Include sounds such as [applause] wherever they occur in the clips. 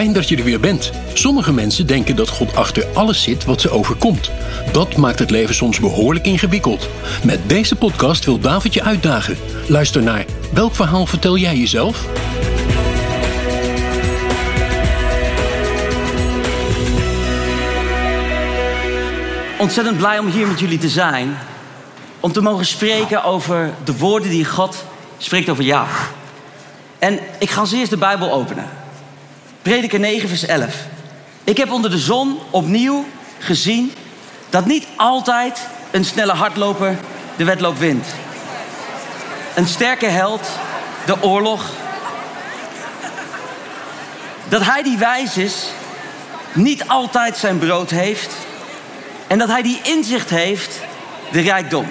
Fijn dat je er weer bent. Sommige mensen denken dat God achter alles zit wat ze overkomt. Dat maakt het leven soms behoorlijk ingewikkeld. Met deze podcast wil David je uitdagen. Luister naar welk verhaal vertel jij jezelf? Ontzettend blij om hier met jullie te zijn. Om te mogen spreken over de woorden die God spreekt over jou. En ik ga als eerst de Bijbel openen. Prediker 9, vers 11. Ik heb onder de zon opnieuw gezien dat niet altijd een snelle hardloper de wedloop wint. Een sterke held de oorlog. Dat hij die wijs is, niet altijd zijn brood heeft. En dat hij die inzicht heeft, de rijkdom.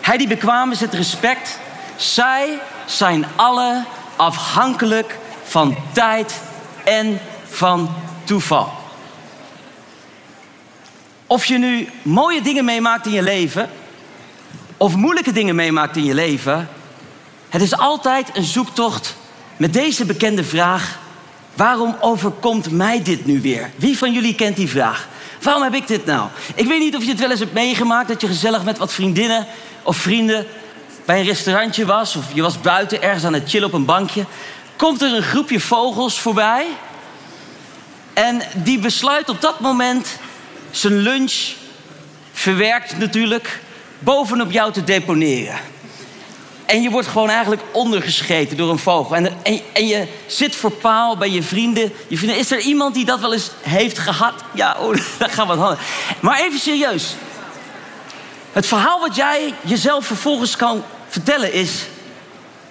Hij die bekwaam is, het respect. Zij zijn alle afhankelijk van tijd en van toeval. Of je nu mooie dingen meemaakt in je leven, of moeilijke dingen meemaakt in je leven, het is altijd een zoektocht met deze bekende vraag: waarom overkomt mij dit nu weer? Wie van jullie kent die vraag? Waarom heb ik dit nou? Ik weet niet of je het wel eens hebt meegemaakt dat je gezellig met wat vriendinnen of vrienden bij een restaurantje was, of je was buiten ergens aan het chillen op een bankje. Komt er een groepje vogels voorbij en die besluit op dat moment zijn lunch, verwerkt natuurlijk, bovenop jou te deponeren. En je wordt gewoon eigenlijk ondergescheten door een vogel. En, en, je zit voor paal bij je vrienden. Je vrienden. Is er iemand die dat wel eens heeft gehad? Ja, oh, [laughs] dat gaan we handen. Maar even serieus. Het verhaal wat jij jezelf vervolgens kan vertellen is...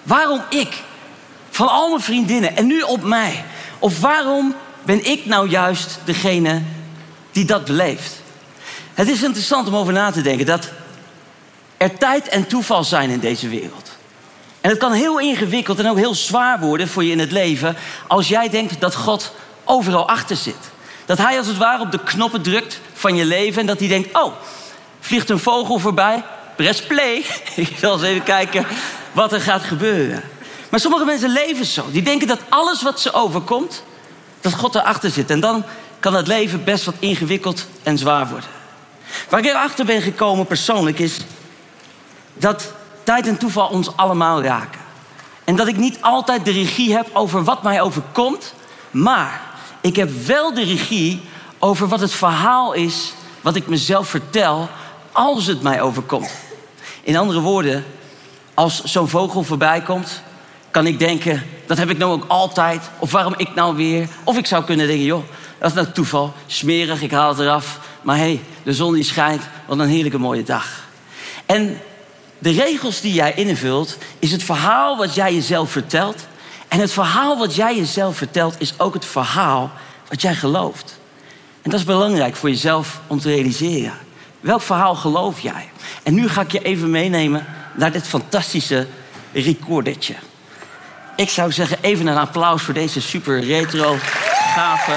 waarom ik, van al mijn vriendinnen en nu op mij... of waarom ben ik nou juist degene die dat beleeft? Het is interessant om over na te denken dat er tijd en toeval zijn in deze wereld. En het kan heel ingewikkeld en ook heel zwaar worden voor je in het leven als jij denkt dat God overal achter zit. Dat hij als het ware op de knoppen drukt van je leven en dat hij denkt: Oh, vliegt een vogel voorbij, press play. [laughs] Ik zal eens even kijken wat er gaat gebeuren. Maar sommige mensen leven zo. Die denken dat alles wat ze overkomt, dat God erachter zit. En dan kan het leven best wat ingewikkeld en zwaar worden. Waar ik erachter ben gekomen persoonlijk is dat tijd en toeval ons allemaal raken. En dat ik niet altijd de regie heb over wat mij overkomt, maar ik heb wel de regie over wat het verhaal is wat ik mezelf vertel als het mij overkomt. In andere woorden, als zo'n vogel voorbij komt, kan ik denken, dat heb ik nou ook altijd. Of waarom ik nou weer? Of ik zou kunnen denken, joh, dat is nou toeval. Smerig, ik haal het eraf. Maar hé, hey, de zon die schijnt. Wat een heerlijke mooie dag. En de regels die jij invult, is het verhaal wat jij jezelf vertelt. En het verhaal wat jij jezelf vertelt, is ook het verhaal wat jij gelooft. En dat is belangrijk voor jezelf om te realiseren. Welk verhaal geloof jij? En nu ga ik je even meenemen naar dit fantastische recordertje. Ik zou zeggen, even een applaus voor deze super retro, gave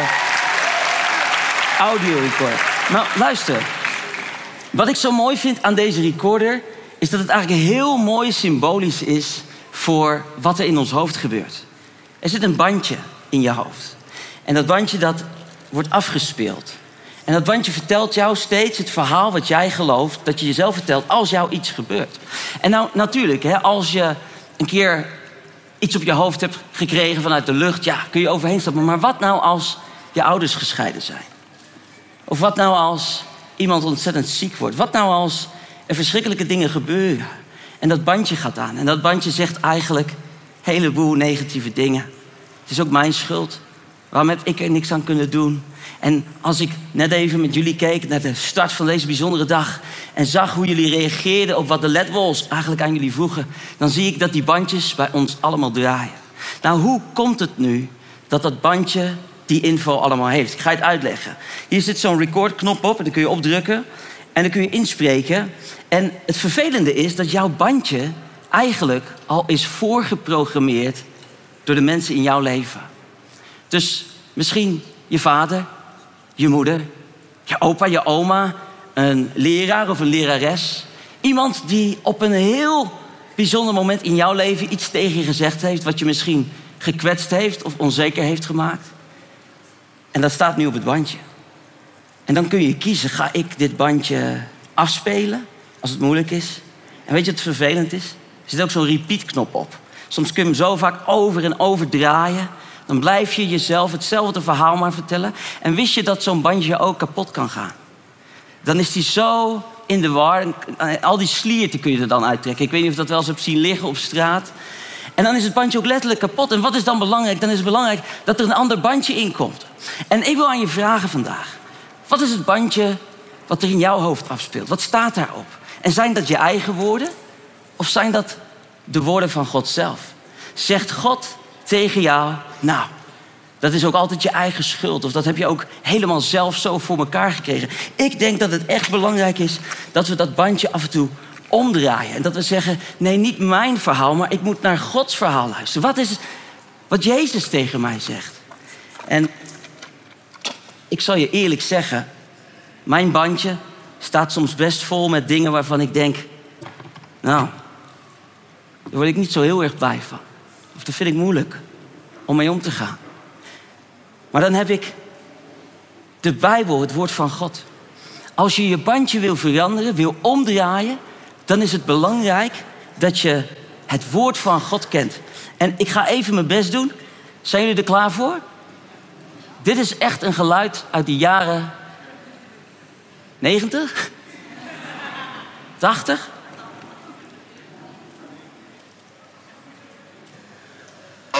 audio recorder. Nou, luister. Wat ik zo mooi vind aan deze recorder is dat het eigenlijk heel mooi symbolisch is voor wat er in ons hoofd gebeurt. Er zit een bandje in je hoofd. En dat bandje dat wordt afgespeeld. En dat bandje vertelt jou steeds het verhaal wat jij gelooft, dat je jezelf vertelt als jou iets gebeurt. En nou, natuurlijk, hè, als je een keer iets op je hoofd hebt gekregen vanuit de lucht, ja, kun je overheen stappen. Maar wat nou als je ouders gescheiden zijn? Of wat nou als iemand ontzettend ziek wordt? Wat nou als er verschrikkelijke dingen gebeuren? En dat bandje gaat aan. En dat bandje zegt eigenlijk een heleboel negatieve dingen. Het is ook mijn schuld. Waarom heb ik er niks aan kunnen doen? En als ik net even met jullie keek naar de start van deze bijzondere dag en zag hoe jullie reageerden op wat de ledwalls eigenlijk aan jullie vroegen, dan zie ik dat die bandjes bij ons allemaal draaien. Nou, hoe komt het nu dat dat bandje die info allemaal heeft? Ik ga het uitleggen. Hier zit zo'n recordknop op en dan kun je opdrukken. En dan kun je inspreken. En het vervelende is dat jouw bandje eigenlijk al is voorgeprogrammeerd door de mensen in jouw leven. Dus misschien je vader, je moeder, je opa, je oma, een leraar of een lerares. Iemand die op een heel bijzonder moment in jouw leven iets tegen je gezegd heeft, wat je misschien gekwetst heeft of onzeker heeft gemaakt. En dat staat nu op het bandje. En dan kun je kiezen, ga ik dit bandje afspelen als het moeilijk is? En weet je wat vervelend is? Er zit ook zo'n repeat-knop op. Soms kun je hem zo vaak over en over draaien. Dan blijf je jezelf hetzelfde verhaal maar vertellen. En wist je dat zo'n bandje ook kapot kan gaan? Dan is die zo in de war. Al die slierten kun je er dan uittrekken. Ik weet niet of dat wel eens hebt zien liggen op straat. En dan is het bandje ook letterlijk kapot. En wat is dan belangrijk? Dan is het belangrijk dat er een ander bandje in komt. En ik wil aan je vragen vandaag. Wat is het bandje wat er in jouw hoofd afspeelt? Wat staat daarop? En zijn dat je eigen woorden? Of zijn dat de woorden van God zelf? Zegt God tegen jou, nou, dat is ook altijd je eigen schuld. Of dat heb je ook helemaal zelf zo voor elkaar gekregen. Ik denk dat het echt belangrijk is dat we dat bandje af en toe omdraaien. En dat we zeggen, nee, niet mijn verhaal, maar ik moet naar Gods verhaal luisteren. Wat is wat Jezus tegen mij zegt? En ik zal je eerlijk zeggen, mijn bandje staat soms best vol met dingen waarvan ik denk, nou, daar word ik niet zo heel erg blij van. Of dat vind ik moeilijk om mee om te gaan. Maar dan heb ik de Bijbel, het woord van God. Als je je bandje wil veranderen, wil omdraaien, dan is het belangrijk dat je het woord van God kent. En ik ga even mijn best doen. Zijn jullie er klaar voor? Dit is echt een geluid uit de jaren 90? 80?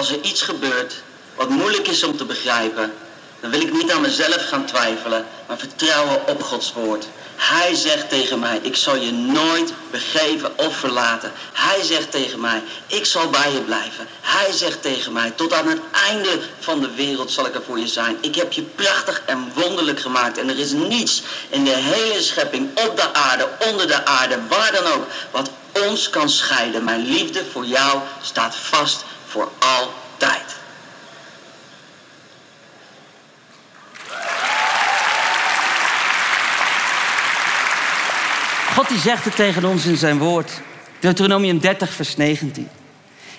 Als er iets gebeurt wat moeilijk is om te begrijpen, dan wil ik niet aan mezelf gaan twijfelen, maar vertrouwen op Gods woord. Hij zegt tegen mij, ik zal je nooit begeven of verlaten. Hij zegt tegen mij, ik zal bij je blijven. Hij zegt tegen mij, tot aan het einde van de wereld zal ik er voor je zijn. Ik heb je prachtig en wonderlijk gemaakt. En er is niets in de hele schepping, op de aarde, onder de aarde, waar dan ook, wat ons kan scheiden. Mijn liefde voor jou staat vast voor altijd. God die zegt het tegen ons in zijn woord. Deuteronomium 30, vers 19.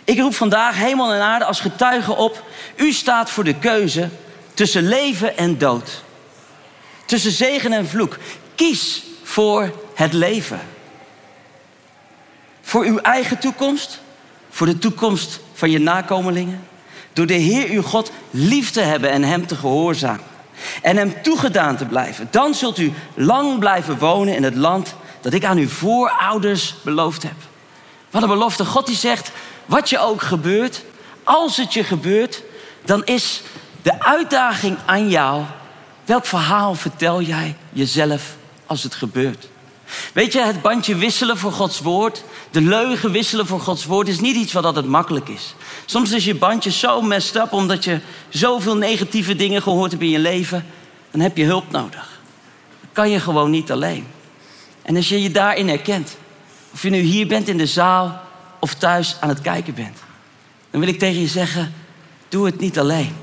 Ik roep vandaag hemel en aarde als getuigen op. U staat voor de keuze tussen leven en dood. Tussen zegen en vloek. Kies voor het leven. Voor uw eigen toekomst. Voor de toekomst van je nakomelingen. Door de Heer uw God lief te hebben en Hem te gehoorzamen. En Hem toegedaan te blijven. Dan zult u lang blijven wonen in het land dat ik aan uw voorouders beloofd heb. Wat een belofte. God die zegt, wat je ook gebeurt, als het je gebeurt, dan is de uitdaging aan jou, welk verhaal vertel jij jezelf als het gebeurt? Weet je, het bandje wisselen voor Gods woord, de leugen wisselen voor Gods woord, is niet iets wat altijd makkelijk is. Soms is je bandje zo messed up omdat je zoveel negatieve dingen gehoord hebt in je leven, dan heb je hulp nodig. Dat kan je gewoon niet alleen. En als je je daarin herkent, of je nu hier bent in de zaal of thuis aan het kijken bent, dan wil ik tegen je zeggen: doe het niet alleen,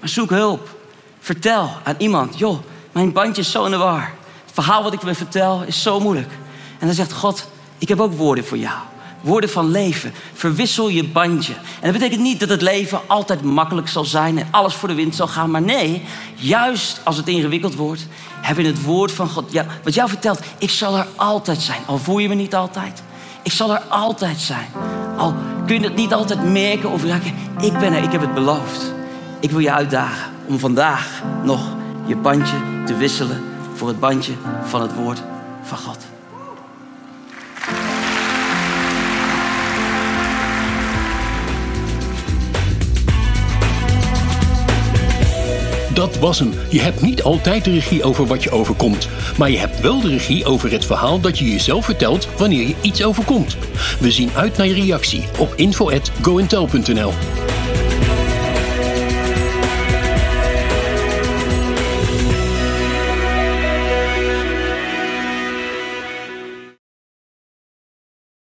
maar zoek hulp. Vertel aan iemand: joh, mijn bandje is zo in de war. Verhaal wat ik me vertel is zo moeilijk. En dan zegt God: ik heb ook woorden voor jou. Woorden van leven. Verwissel je bandje. En dat betekent niet dat het leven altijd makkelijk zal zijn en alles voor de wind zal gaan. Maar nee, juist als het ingewikkeld wordt, heb je het woord van God. Ja, wat jou vertelt, ik zal er altijd zijn. Al voel je me niet altijd. Ik zal er altijd zijn. Al kun je het niet altijd merken of raken. Ik ben er, ik heb het beloofd. Ik wil je uitdagen om vandaag nog je bandje te wisselen voor het bandje van het woord van God. Dat was hem. Je hebt niet altijd de regie over wat je overkomt. Maar je hebt wel de regie over het verhaal dat je jezelf vertelt wanneer je iets overkomt. We zien uit naar je reactie op info@goentel.nl.